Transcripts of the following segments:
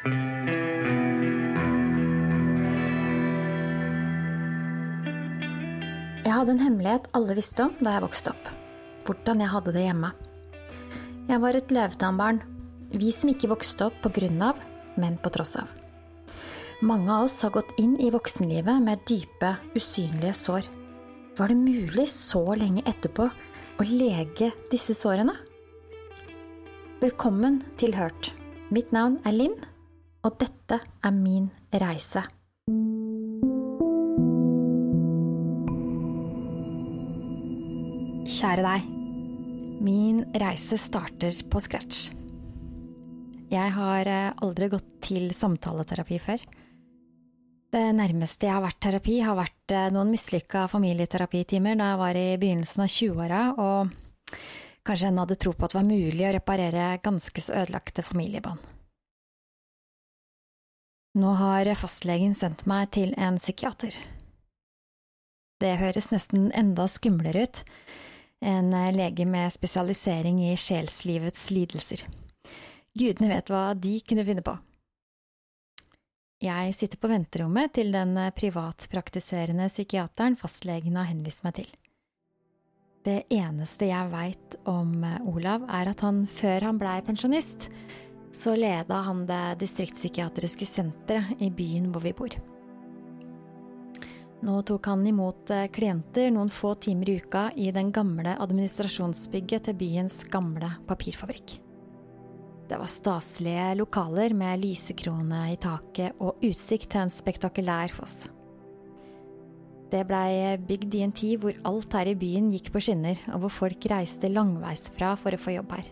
Jeg hadde en hemmelighet alle visste om da jeg vokste opp. Hvordan jeg hadde det hjemme. Jeg var et løvetannbarn. Vi som ikke vokste opp på grunn av, men på tross av. Mange av oss har gått inn i voksenlivet med dype, usynlige sår. Var det mulig så lenge etterpå å lege disse sårene? Velkommen til Hørt. Mitt navn er Linn, og dette er min reise. Kjære deg. Min reise starter på scratch. Jeg har eh, aldri gått til samtaleterapi før. Det nærmeste jeg har vært terapi, har vært eh, noen mislykka familieterapitimer da jeg var i begynnelsen av 20-åra, og kanskje ennå hadde tro på at det var mulig å reparere ganske så ødelagte familiebånd. Nå har fastlegen sendt meg til en psykiater. Det høres nesten enda skumlere ut, en lege med spesialisering i sjelslivets lidelser. Gudene vet hva de kunne finne på. Jeg sitter på venterommet til den privatpraktiserende psykiateren fastlegen har henvist meg til. Det eneste jeg veit om Olav, er at han før han blei pensjonist, så leda han det distriktspsykiatriske senteret i byen hvor vi bor. Nå tok han imot klienter noen få timer i uka i den gamle administrasjonsbygget til byens gamle papirfabrikk. Det var staselige lokaler med lysekrone i taket og utsikt til en spektakulær foss. Det blei bygd i en tid hvor alt her i byen gikk på skinner, og hvor folk reiste langveisfra for å få jobb her.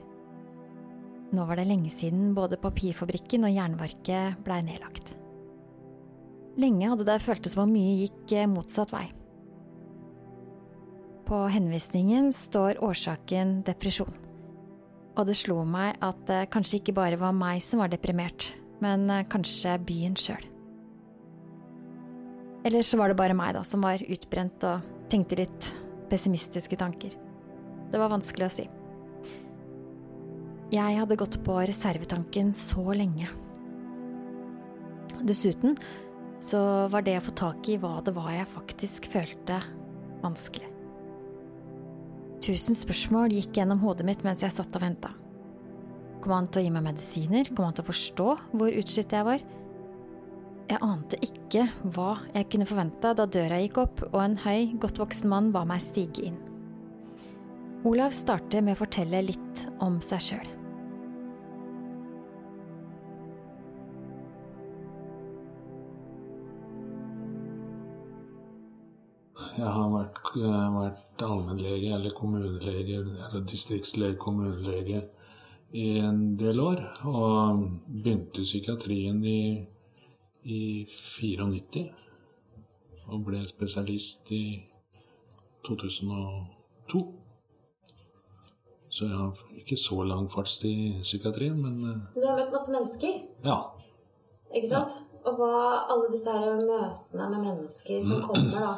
Nå var det lenge siden både papirfabrikken og jernverket blei nedlagt. Lenge hadde det føltes som om mye gikk motsatt vei. På henvisningen står årsaken depresjon. Og det slo meg at det kanskje ikke bare var meg som var deprimert, men kanskje byen sjøl. Eller så var det bare meg, da, som var utbrent og tenkte litt pessimistiske tanker. Det var vanskelig å si. Jeg hadde gått på reservetanken så lenge. Dessuten så var det å få tak i hva det var jeg faktisk følte, vanskelig. Tusen spørsmål gikk gjennom hodet mitt mens jeg satt og venta. Kom han til å gi meg medisiner? Kom han til å forstå hvor utslitt jeg var? Jeg ante ikke hva jeg kunne forvente da døra gikk opp og en høy, godt voksen mann ba meg stige inn. Olav starter med å fortelle litt om seg sjøl. Jeg har vært, vært allmennlege eller kommunelege eller distriktslege, kommunelege i en del år. Og begynte i psykiatrien i, i 94. Og ble spesialist i 2002. Så jeg har ikke så lang fartstid i psykiatrien, men Du har møtt masse mennesker? Ja. Ikke sant? Ja. Og hva alle disse her møtene med mennesker som kommer, da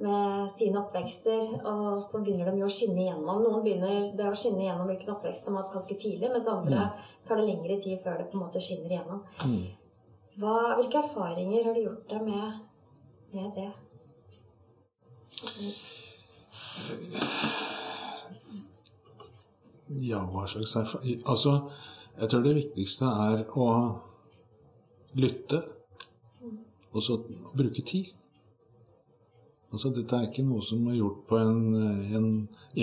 med sine oppvekster, og så begynner de jo å skinne igjennom. Noen begynner det å skinne igjennom hvilken oppvekst de har hatt ganske tidlig, mens andre mm. tar det lengre tid før det på en måte skinner igjennom. Mm. Hva, hvilke erfaringer har du gjort deg med, med det? Ja, hva slags erfaring Altså, jeg tror det viktigste er å lytte, og så bruke tid. Altså, dette er ikke noe som er gjort på en, en,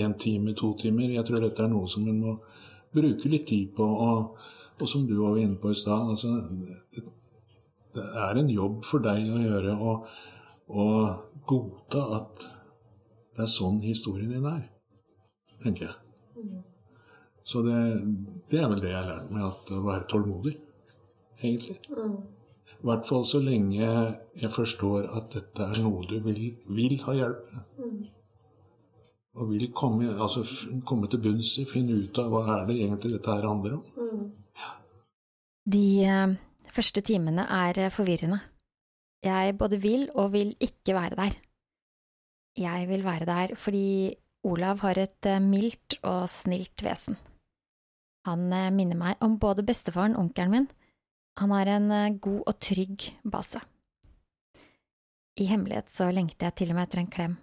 en time, to timer. Jeg tror dette er noe som en må bruke litt tid på. Og, og som du var inne på i stad, altså, det, det, er en jobb for deg å gjøre å, godta at det er sånn historien din er, tenker jeg. Så det, det er vel det jeg har lært meg, at å være tålmodig, egentlig. Mm. I hvert fall så lenge jeg forstår at dette er noe du vil, vil ha hjelp med. Mm. Og vil komme, altså, komme, til bunns i, finne ut av hva er det egentlig dette her handler om. Mm. Ja. De uh, første timene er uh, forvirrende. Jeg både vil og vil ikke være der. Jeg vil være der fordi Olav har et uh, mildt og snilt vesen. Han minner meg om både bestefaren, og onkelen min, Han er en eh, god og trygg base. I hemmelighet så lengter jeg til og med etter en klem.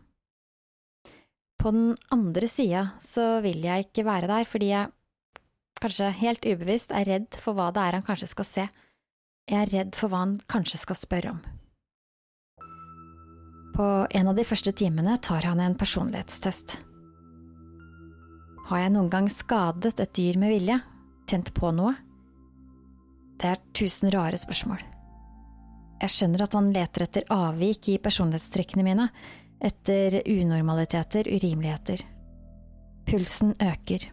På den andre sida så vil jeg ikke være der fordi jeg, kanskje helt ubevisst, er redd for hva det er han kanskje skal se. Jeg er redd for hva han kanskje skal spørre om. På en av de første timene tar han en personlighetstest. Har jeg noen gang skadet et dyr med vilje? Tent på noe? Det er tusen rare spørsmål. Jeg skjønner at han leter etter avvik i personlighetstrekkene mine, etter unormaliteter, urimeligheter. Pulsen øker.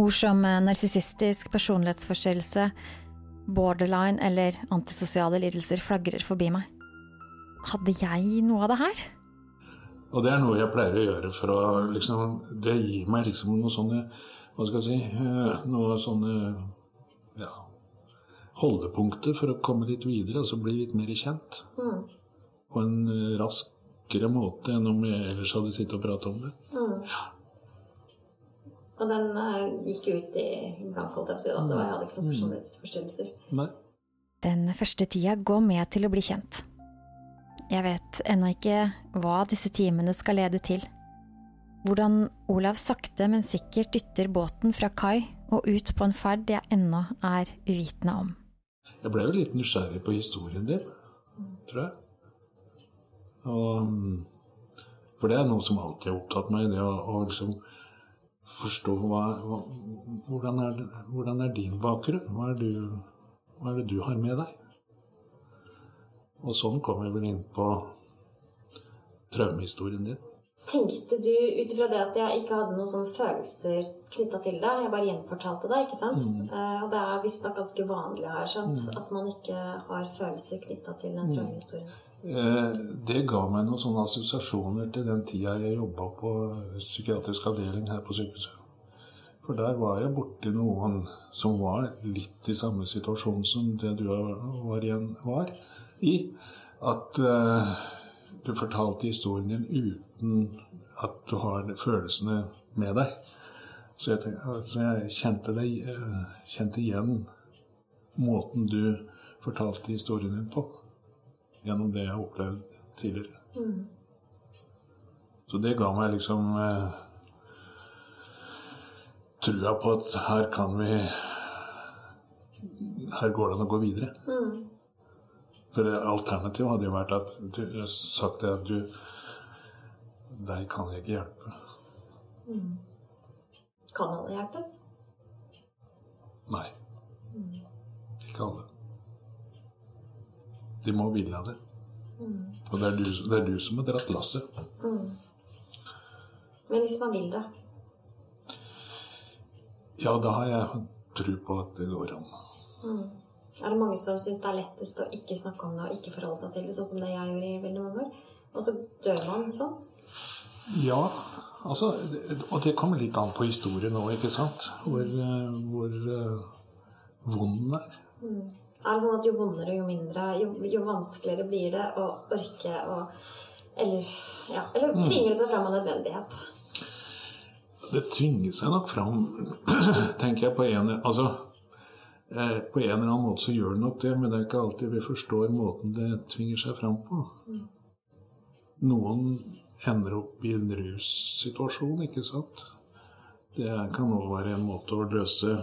Ord som narsissistisk personlighetsforstyrrelse, borderline eller antisosiale lidelser flagrer forbi meg. Hadde jeg noe av det her? Og det er noe jeg pleier å gjøre for å liksom Det gir meg liksom noe sånne Hva skal jeg si Noe sånne ja, holdepunkter for å komme litt videre, altså bli litt mer kjent. Mm. På en raskere måte enn om jeg ellers hadde sittet og pratet om det. Mm. Og den uh, gikk ut i blank, holdt jeg på å si. da. Det var, jeg hadde ikke noen personlighetsforstyrrelser. Nei. Den første tida går med til å bli kjent. Jeg vet ennå ikke hva disse timene skal lede til. Hvordan Olav sakte, men sikkert dytter båten fra kai og ut på en ferd jeg ennå er uvitende om. Jeg ble jo litt nysgjerrig på historien din, tror jeg. Og, for det er noe som alltid har opptatt meg, det å, å liksom forstå hva, hva hvordan, er, hvordan er din bakgrunn? Hva er, du, hva er det du har med deg? Og sånn kommer jeg vel inn på traumehistorien din. Tenkte du ut ifra det at jeg ikke hadde noen sånne følelser knytta til det? Jeg bare gjenfortalte det, ikke sant? Eh, og det er visstnok ganske vanlig, har jeg skjønt, at man ikke har følelser knytta til den traumehistorien. Eh, Det ga meg noen sånne assosiasjoner til den tida jeg jobba på psykiatrisk avdeling her på sykehuset. For der var jeg borti noen som var litt i samme situasjon som det du var, igjen, var i. At eh, du fortalte historien din uten at du har følelsene med deg. Så jeg, tenkte, altså jeg kjente, deg, eh, kjente igjen måten du fortalte historien din på gjennom det jeg har opplevd tidligere. Så det ga meg liksom eh, trua på at her kan vi Her går det an å gå videre. For alternativet hadde jo vært at du sagt at du Deg kan jeg ikke hjelpe. Kan alle hjelpes? Nei. Ikke alle. De må ville det. Og det er, du, det er du som har dratt lasset. Men hvis man vil det? Ja, da har jeg tro på at det går an. Er det mange som syns det er lettest å ikke snakke om det og ikke forholde seg til det, sånn som det jeg gjorde i veldig mange år? Og så dør man sånn? Ja, altså Og det kommer litt an på historien òg, ikke sant? Hvor, hvor eh, vond den er. Er det sånn at jo vondere, jo mindre, jo, jo vanskeligere blir det å orke å Eller, ja, eller tvinger det seg fram av nødvendighet? Det tvinger seg nok fram, tenker jeg, på en Altså på en eller annen måte så gjør det nok det, men det er ikke alltid vi forstår måten det tvinger seg fram på. Noen ender opp i en russituasjon, ikke sant. Det kan òg være en måte å løse,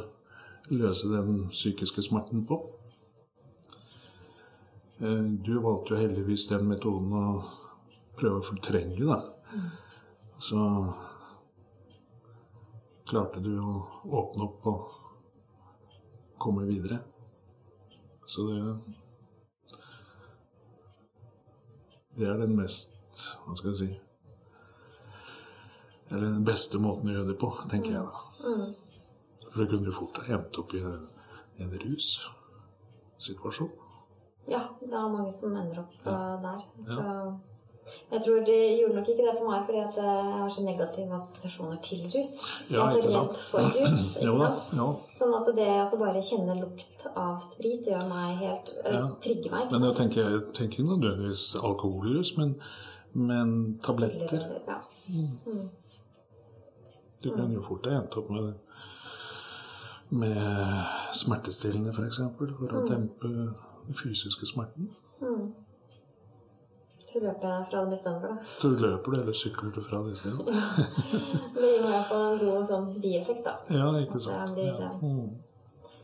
løse den psykiske smerten på. Eh, Du valgte jo heldigvis den metoden å prøve å fortrenge, da. Så klarte du å åpne opp og komme videre. Så det Det er den mest Hva skal jeg si Eller den beste måten å gjøre det på, tenker jeg da. For det kunne jo fort ha endt opp i en, russituasjon. Ja, det er mange som ender opp ja. der. Så jeg tror det gjorde nok ikke det for meg, fordi eh, jeg har så negative assosiasjoner til rus. Ja, jeg er ikke sant? for rus. Ikke jo, sant? Jo. Sånn at det å bare kjenne lukt av sprit gjør meg helt eh, Ja. Trigger meg. Men sant? tenker jeg tenker ikke nødvendigvis alkoholrus, men, men tabletter. Ja. Mm. Du kan jo fort ha endt opp med med smertestillende, f.eks., for, eksempel, for å dempe den fysiske smerten. Mm. Så løper jeg fra det istedenfor, da. Så løper du, eller sykler du fra det isteden? det gir meg iallfall en god sånn bieffekt, da. Ja, ikke sant. Jeg blir ja. eh, mm.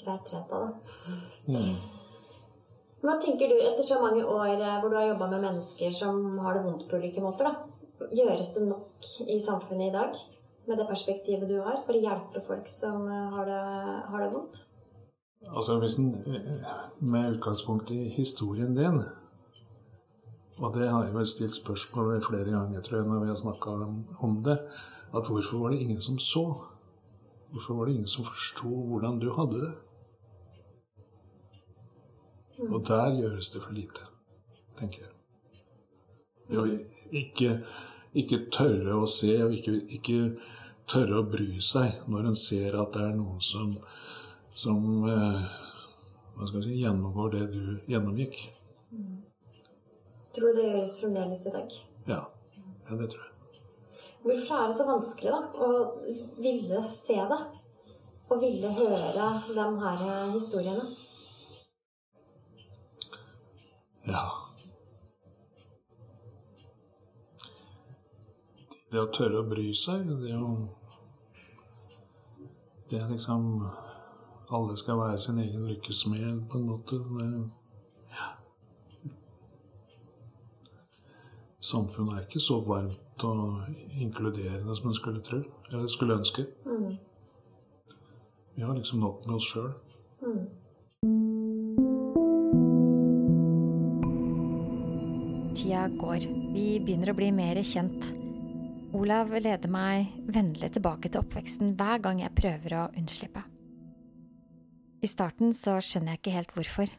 greit trent av det. Mm. Hva tenker du etter så mange år eh, hvor du har jobba med mennesker som har det vondt på ulike måter? da? Gjøres det nok i samfunnet i dag med det perspektivet du har, for å hjelpe folk som eh, har det, har det vondt? Altså hvis en, Med utgangspunkt i historien din og det har jeg vel stilt spørsmål ved flere ganger tror jeg, når vi har snakka om, om, det. At hvorfor var det ingen som så? Hvorfor var det ingen som forsto hvordan du hadde det? Mm. Og der gjøres det for lite, tenker jeg. Jo, ikke, ikke, tørre å se, og ikke, ikke, tørre å bry seg når en ser at det er noen som, som eh, hva skal jeg si, gjennomgår det du gjennomgikk. Mm. Tror du det gjøres fremdeles i dag? Ja. ja, det tror jeg. Hvorfor er det så vanskelig da, å ville se det? Og ville høre de her historiene? Ja Det å tørre å bry seg, det er jo Det er liksom Alle skal være sin egen lykkesmed, på en måte. Det samfunnet er ikke så varmt og inkluderende som en skulle tro, eller skulle ønske. Mm. Vi har liksom nok med oss sjøl. Mm. Tida går. Vi begynner å bli mer kjent. Olav leder meg vennlig tilbake til oppveksten hver gang jeg prøver å unnslippe. I starten så skjønner jeg ikke helt hvorfor.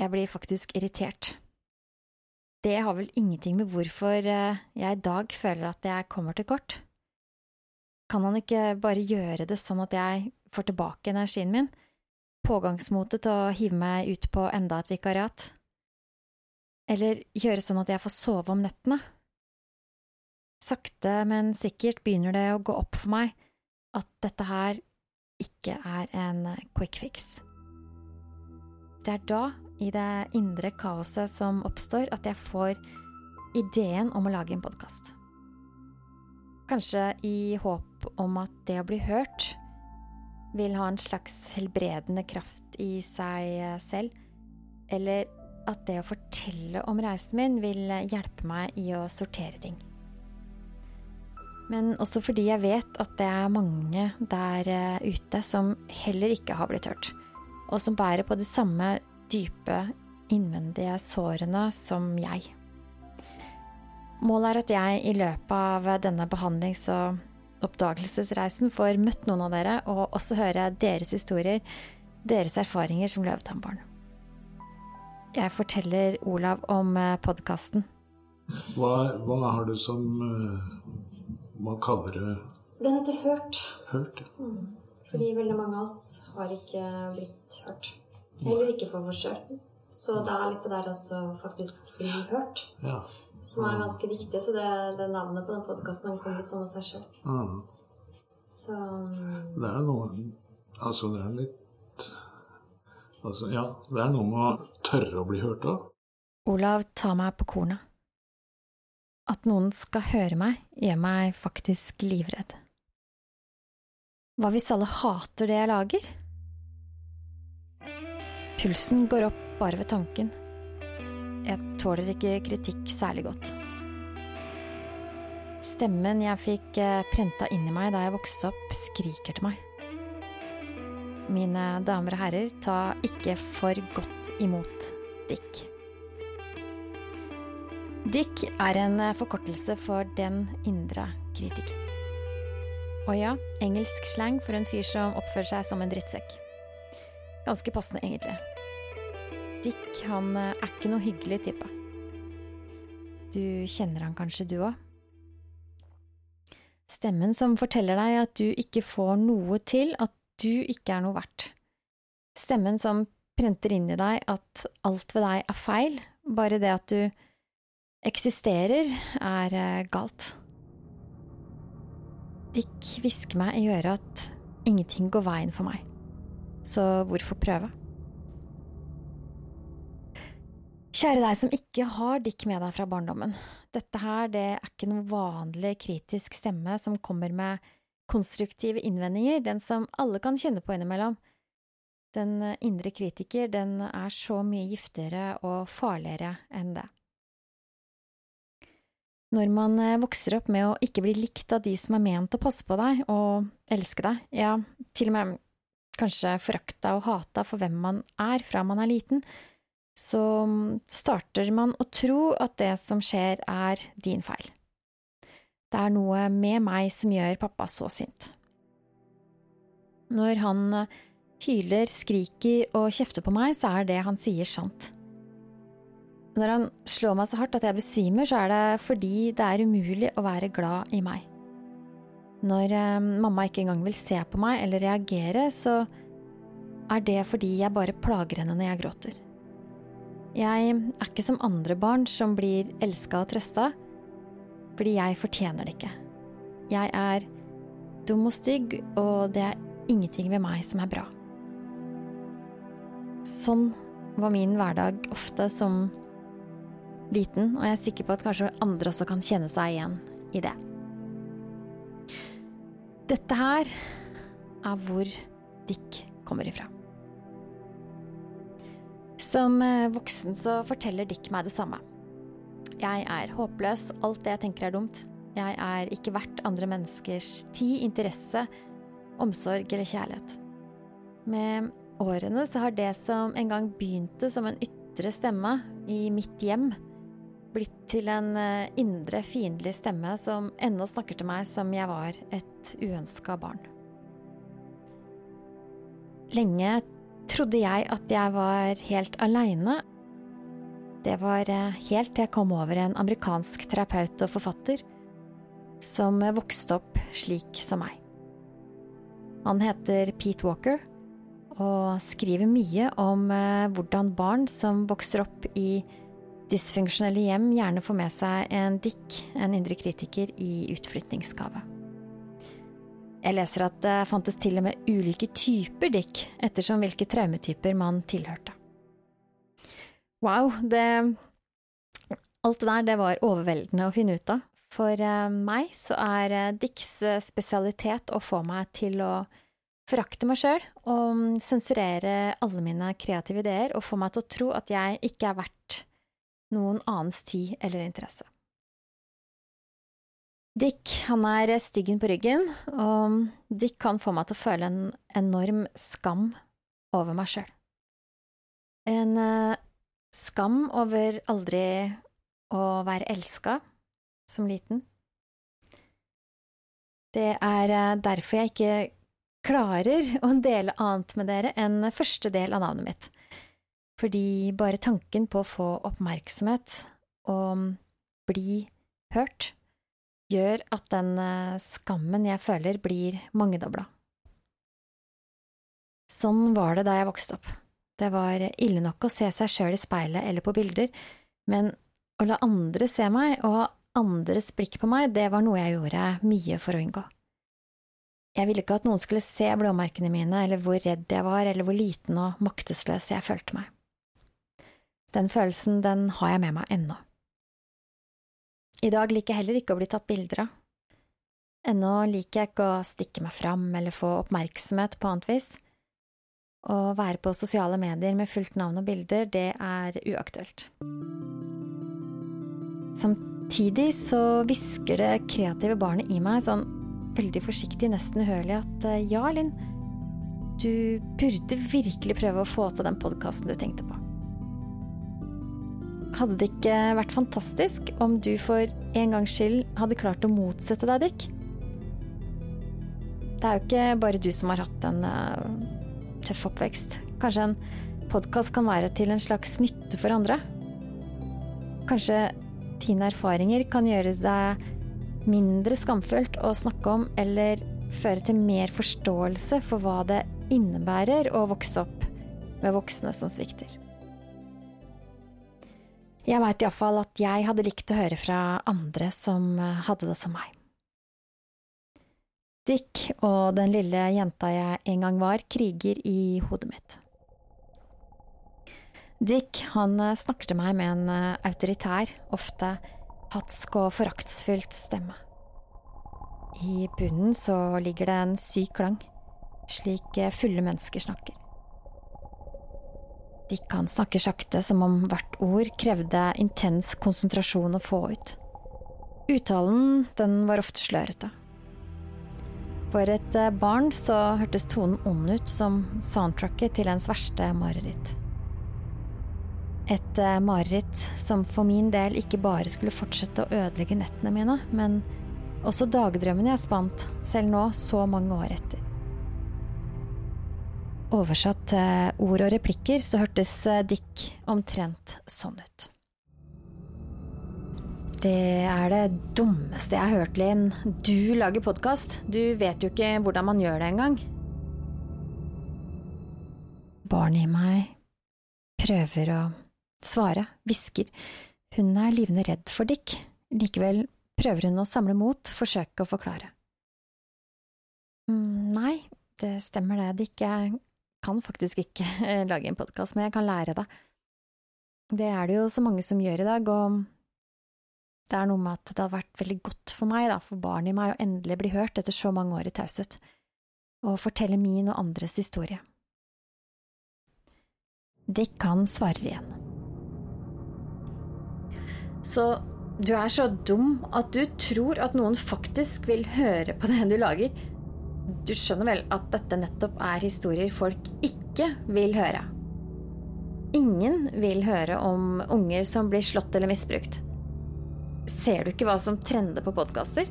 Jeg blir faktisk irritert det har vel ingenting med hvorfor eh, jeg i dag føler at jeg kommer til kort. Kan han ikke bare gjøre det sånn at jeg får tilbake energien min, pågangsmotet til å hive meg ut på enda et vikariat? Eller gjøre sånn at jeg får sove om nettene? Sakte, men sikkert begynner det å gå opp for meg at dette her ikke er en quick fix. Det er da i det indre kaoset som oppstår, at jeg får ideen om å lage en podkast. Kanskje i håp om at det å bli hørt vil ha en slags helbredende kraft i seg selv, eller at det å fortelle om reisen min vil hjelpe meg i å sortere ting. Men også fordi jeg vet at det er mange der ute som heller ikke har blitt hørt, og som bærer på det samme dype, innvendige sårene som jeg. Målet er at jeg i løpet av denne behandlings- og oppdagelsesreisen får møtt noen av dere, og også høre deres historier, deres erfaringer som løvetannbarn. Jeg forteller Olav om eh, podkasten. Hva, hva, har du som eh, Hva kaller det? Den heter Hørt. Hørt. Mm. Fordi veldig mange av oss har ikke blitt hørt. Heller ikke for oss den. Så det er litt det der også faktisk bli hørt, ja. som er ganske viktig. Så det, det navnet på den podkasten kommer litt sånn av seg sjøl. Mm. Så Det er noe Altså, det er litt Altså, ja. Det er noe med å tørre å bli hørt av. Olav tar meg på kornet. At noen skal høre meg, gjør meg faktisk livredd. Hva hvis alle hater det jeg lager? Pulsen går opp bare ved tanken. Jeg tåler ikke kritikk særlig godt. Stemmen jeg fikk eh, prenta inni meg da jeg vokste opp, skriker til meg. Mine damer og herrer, ta ikke for godt imot Dick. Dick er en eh, forkortelse for Den indre kritiker. Og ja, engelsk slang for en fyr som oppfører seg som en drittsekk. Ganske passende, egentlig. Dick, han eh, er ikke noe hyggelig type. Du kjenner han kanskje, du òg? Stemmen som forteller deg at du ikke får noe til, at du ikke er noe verdt. Stemmen som prenter inn i deg at alt ved deg er feil, bare det at du eksisterer, er eh, galt. Dick hvisker meg i øret at ingenting går veien for meg. Så hvorfor prøve? Kjære deg som ikke har Dick med deg fra barndommen. Dette her, det er ikke noe vanlig kritisk stemme som kommer med konstruktive innvendinger, den som alle kan kjenne på innimellom. Den indre kritiker, den er så mye giftigere og farligere enn det. Når man eh, vokser opp med å ikke bli likt av de som er ment å passe på deg og elske deg, ja, til og med kanskje forakta og hata for hvem man er fra man er liten, så starter man å tro at det som skjer, er din feil. Det er noe med meg som gjør pappa så sint. Når han hyler, skriker og kjefter på meg, så er det han sier, sant. Når han slår meg så hardt at jeg besvimer, så er det fordi det er umulig å være glad i meg. Når eh, mamma ikke engang vil se på meg eller reagere, så er det fordi jeg bare plager henne når jeg gråter. Jeg er ikke som andre barn som blir elska og trøsta, fordi jeg fortjener det ikke. Jeg er dum og stygg, og det er ingenting ved meg som er bra. Sånn var min hverdag ofte som liten, og jeg er sikker på at kanskje andre også kan kjenne seg igjen i det. Dette her er hvor Dick kommer ifra. Som eh, voksen så forteller Dick meg det samme. Jeg er håpløs, alt det jeg tenker er dumt. Jeg er ikke verdt andre menneskers tid, interesse, omsorg eller kjærlighet. Med årene så har det som en gang begynte som en ytre stemme i mitt hjem, blitt til en eh, indre fiendtlig stemme som ennå snakker til meg som jeg var et uønska barn. Lenge trodde jeg at jeg var helt aleine. Det var eh, helt til jeg kom over en amerikansk terapeut og forfatter som vokste opp slik som meg. Han heter Pete Walker og skriver mye om eh, hvordan barn som vokser opp i dysfunksjonelle hjem gjerne får med seg en dikk, en indre kritiker, i utflytningsgave. Jeg leser at det fantes til og med ulike typer dikk, ettersom hvilke traumetyper man tilhørte. Wow, det Alt det der, det var overveldende å finne ut av. For uh, meg så er uh, Dicks uh, spesialitet å få meg til å forakte meg sjøl og sensurere alle mine kreative ideer og få meg til å tro at jeg ikke er verdt noen annens tid eller interesse. Dick han er styggen på ryggen, og Dick kan få meg til å føle en enorm skam over meg sjøl. En uh, skam over aldri å være elska som liten. Det er uh, derfor jeg ikke klarer å dele annet med dere enn første del av navnet mitt. Fordi bare tanken på å få oppmerksomhet og bli hørt gjør at den eh, skammen jeg føler, blir mangedobla. Sånn var det da jeg vokste opp. Det var ille nok å se seg sjøl i speilet eller på bilder, men å la andre se meg og ha andres blikk på meg, det var noe jeg gjorde mye for å unngå. Jeg ville ikke at noen skulle se blåmerkene mine, eller hvor redd jeg var, eller hvor liten og maktesløs jeg følte meg. Den følelsen, den har jeg med meg ennå. I dag liker jeg heller ikke å bli tatt bilder av. Ennå liker jeg ikke å stikke meg fram eller få oppmerksomhet på annet vis. Å være på sosiale medier med fullt navn og bilder, det er uaktuelt. Samtidig så hvisker det kreative barnet i meg sånn veldig forsiktig, nesten uhørlig, at eh, ja, Linn, du burde virkelig prøve å få til den podkasten du tenkte på. Hadde det ikke vært fantastisk om du for en gangs skyld hadde klart å motsette deg, Dick? Det er jo ikke bare du som har hatt en uh, tøff oppvekst. Kanskje en podkast kan være til en slags nytte for andre? Kanskje dine erfaringer kan gjøre deg mindre skamfullt å snakke om, eller føre til mer forståelse for hva det innebærer å vokse opp med voksne som svikter. Jeg veit iallfall at jeg hadde likt å høre fra andre som eh, hadde det som meg. Dick og den lille jenta jeg en gang var, kriger i hodet mitt. Dick han eh, snakker til meg med en eh, autoritær, ofte hatsk og foraktsfylt stemme. I bunnen så ligger det en syk klang, slik fulle mennesker snakker. Dick han snakker sakte, som om hvert ord krevde intens konsentrasjon å få ut. Uttalen, den var ofte slørete. For et eh, barn så hørtes tonen ond ut som soundtracket til ens verste mareritt. Et eh, mareritt som for min del ikke bare skulle fortsette å ødelegge nettene mine, men også dagdrømmene jeg spant, selv nå så mange år etter. Oversatt til ord og replikker så hørtes eh, Dick omtrent sånn ut. Det er det dummeste jeg har hørt, Linn. Du lager podkast. Du vet jo ikke hvordan man gjør det engang. Barnet i meg prøver å svare, hvisker. Hun er livende redd for Dick. Likevel prøver hun å samle mot, forsøke å forklare. Mm, nei, det stemmer det, Dick. Jeg kan faktisk ikke lage en podkast, men jeg kan lære det. Det er det jo så mange som gjør i dag, og det er noe med at det hadde vært veldig godt for meg, da, for barnet i meg, å endelig bli hørt etter så mange år i taushet, og fortelle min og andres historie. Dick kan svarer igjen. Så du er så dum at du tror at noen faktisk vil høre på det du lager? Du skjønner vel at dette nettopp er historier folk ikke vil høre? Ingen vil høre om unger som blir slått eller misbrukt. Ser du ikke hva som trender på podkaster?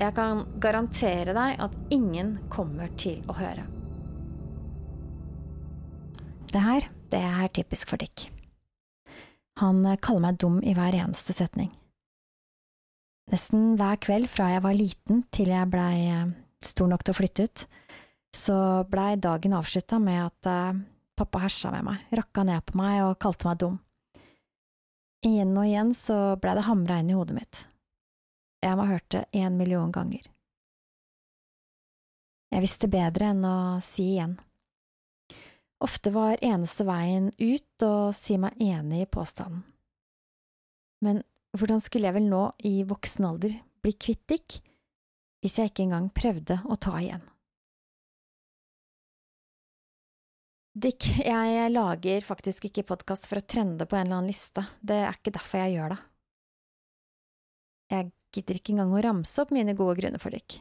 Jeg kan garantere deg at ingen kommer til å høre. Det her, det er typisk for Dick. Han kaller meg dum i hver eneste setning. Nesten hver kveld fra jeg var liten til jeg blei eh, stor nok til å flytte ut, så blei dagen avslutta med at eh, pappa hersa med meg, rakka ned på meg og kalte meg dum. Igjen og igjen så blei det hamra inn i hodet mitt. Jeg må ha hørt det en million ganger. Jeg visste bedre enn å si igjen. Ofte var eneste veien ut å si meg enig i påstanden. Men hvordan skulle jeg vel nå, i voksen alder, bli kvitt Dick, hvis jeg ikke engang prøvde å ta igjen? Dick, jeg lager faktisk ikke podkast for å trende på en eller annen liste, det er ikke derfor jeg gjør det. Jeg gidder ikke engang å ramse opp mine gode grunner for Dick,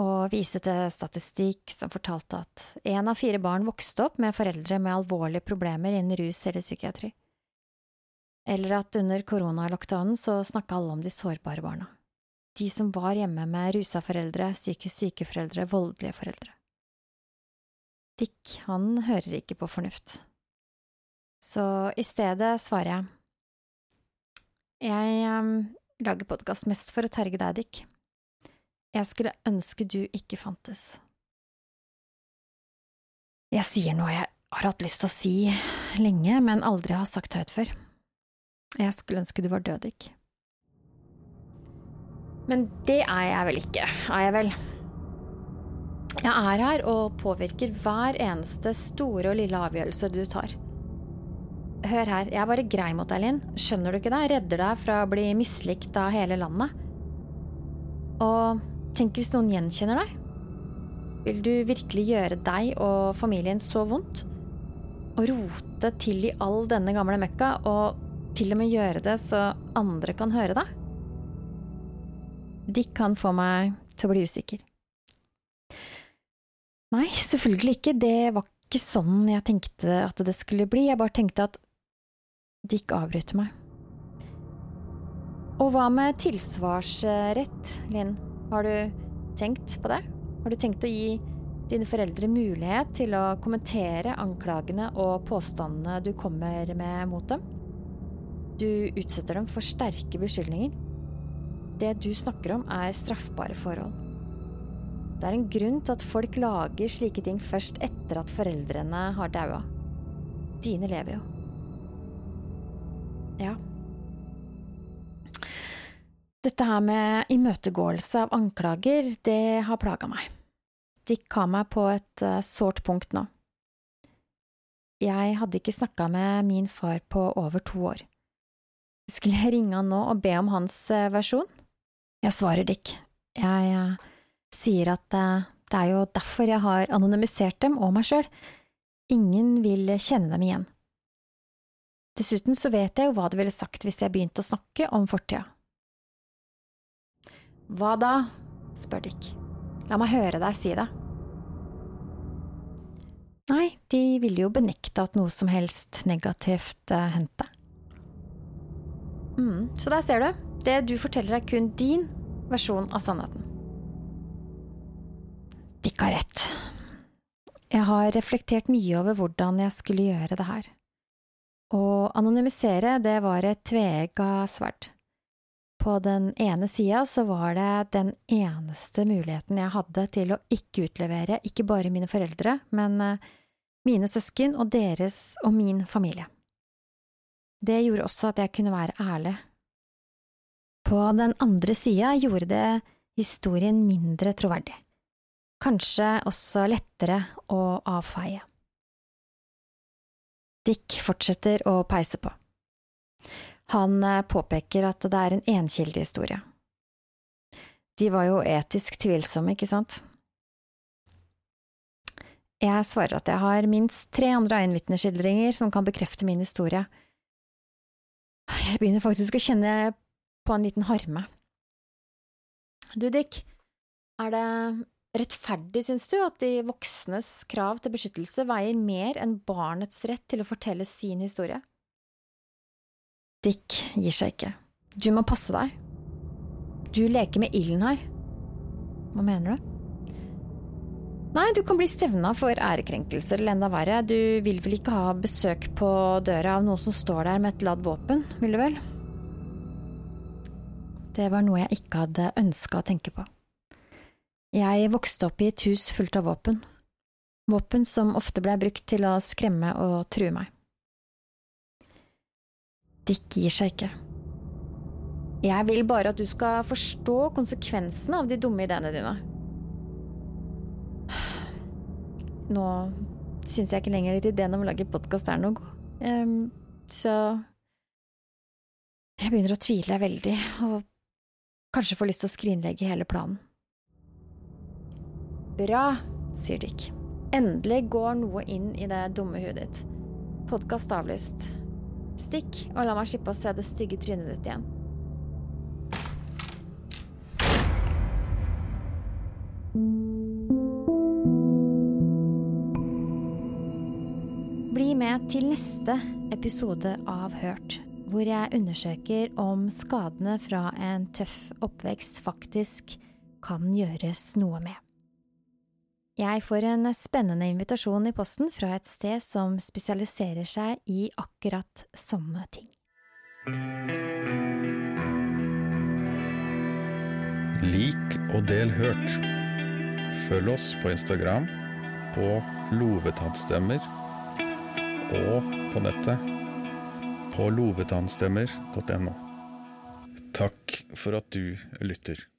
og vise til statistikk som fortalte at én av fire barn vokste opp med foreldre med alvorlige problemer innen rus eller psykiatri, eller at under koronalockdownen så snakka alle om de sårbare barna, de som var hjemme med rusa foreldre, psykisk syke foreldre, voldelige foreldre. Dick, han hører ikke på fornuft. Så i stedet svarer jeg. Jeg um, lager podkast mest for å terge deg, Dick. Jeg skulle ønske du ikke fantes. Jeg sier noe jeg har hatt lyst til å si lenge, men aldri har sagt høyt før. Jeg skulle ønske du var død, Dick. Men det er jeg vel ikke, er jeg vel? Jeg er her og påvirker hver eneste store og lille avgjørelse du tar. Hør her, jeg er bare grei mot deg, Linn. Skjønner du ikke det? Redder deg fra å bli mislikt av hele landet. Og tenk hvis noen gjenkjenner deg? Vil du virkelig gjøre deg og familien så vondt? Å rote til i all denne gamle møkka, og til og med gjøre det så andre kan høre det? Dick kan få meg til å bli usikker. Nei, selvfølgelig ikke. Det var ikke sånn jeg tenkte at det skulle bli. Jeg bare tenkte at de ikke avbryter meg. Og hva med tilsvarsrett, Linn? Har du tenkt på det? Har du tenkt å gi dine foreldre mulighet til å kommentere anklagene og påstandene du kommer med mot dem? Du utsetter dem for sterke beskyldninger. Det du snakker om, er straffbare forhold. Det er en grunn til at folk lager slike ting først etter at foreldrene har daua. Dine lever jo. Ja. Dette her med imøtegåelse av anklager, det har plaga meg. De ga meg på et uh, sårt punkt nå. Jeg hadde ikke snakka med min far på over to år. Skulle jeg ringe han nå og be om hans uh, versjon? Jeg svarer Dick. Jeg uh, sier at det er jo derfor jeg har anonymisert dem og meg sjøl. Ingen vil kjenne dem igjen. Dessuten så vet jeg jo hva det ville sagt hvis jeg begynte å snakke om fortida. Hva da? spør Dick. La meg høre deg si det. Nei, de ville jo benekte at noe som helst negativt uh, hendte. Mm, så der ser du. Det du forteller er kun din versjon av sannheten. Dick rett. Jeg har reflektert mye over hvordan jeg skulle gjøre det her. Å anonymisere, det var et tveegga sverd. På den ene sida så var det den eneste muligheten jeg hadde til å ikke utlevere ikke bare mine foreldre, men eh, mine søsken og deres og min familie. Det gjorde også at jeg kunne være ærlig. På den andre sida gjorde det historien mindre troverdig, kanskje også lettere å avfeie. Dick fortsetter å peise på. Han eh, påpeker at det er en enkildehistorie. De var jo etisk tvilsomme, ikke sant? Jeg svarer at jeg har minst tre andre øyenvitneskildringer som kan bekrefte min historie. Jeg begynner faktisk å kjenne på en liten harme. Du, Dick, er det rettferdig, syns du, at de voksnes krav til beskyttelse veier mer enn barnets rett til å fortelle sin historie? Dick gir seg ikke. Du må passe deg. Du leker med ilden her. Hva mener du? Nei, du kan bli stevna for ærekrenkelser eller enda verre. Du vil vel ikke ha besøk på døra av noen som står der med et ladd våpen, vil du vel? Det var noe jeg ikke hadde ønska å tenke på. Jeg vokste opp i et hus fullt av våpen. Våpen som ofte ble brukt til å skremme og true meg. Dick gir seg ikke. Jeg vil bare at du skal forstå konsekvensene av de dumme ideene dine. Nå syns jeg ikke lenger ideen om å lage podkast er noe god, um, så jeg begynner å tvile veldig, og kanskje får lyst til å skrinlegge hele planen. Bra, sier Dick. Endelig går noe inn i det dumme huet ditt. Podkast avlyst. Stikk, og la meg slippe å se det stygge trynet ditt igjen. Bli med til neste episode av Hørt, hvor jeg undersøker om skadene fra en tøff oppvekst faktisk kan gjøres noe med. Jeg får en spennende invitasjon i posten fra et sted som spesialiserer seg i akkurat sånne ting. Lik og del hørt. Følg oss på Instagram, på Lovetannstemmer og på nettet på lovetannstemmer.no. Takk for at du lytter.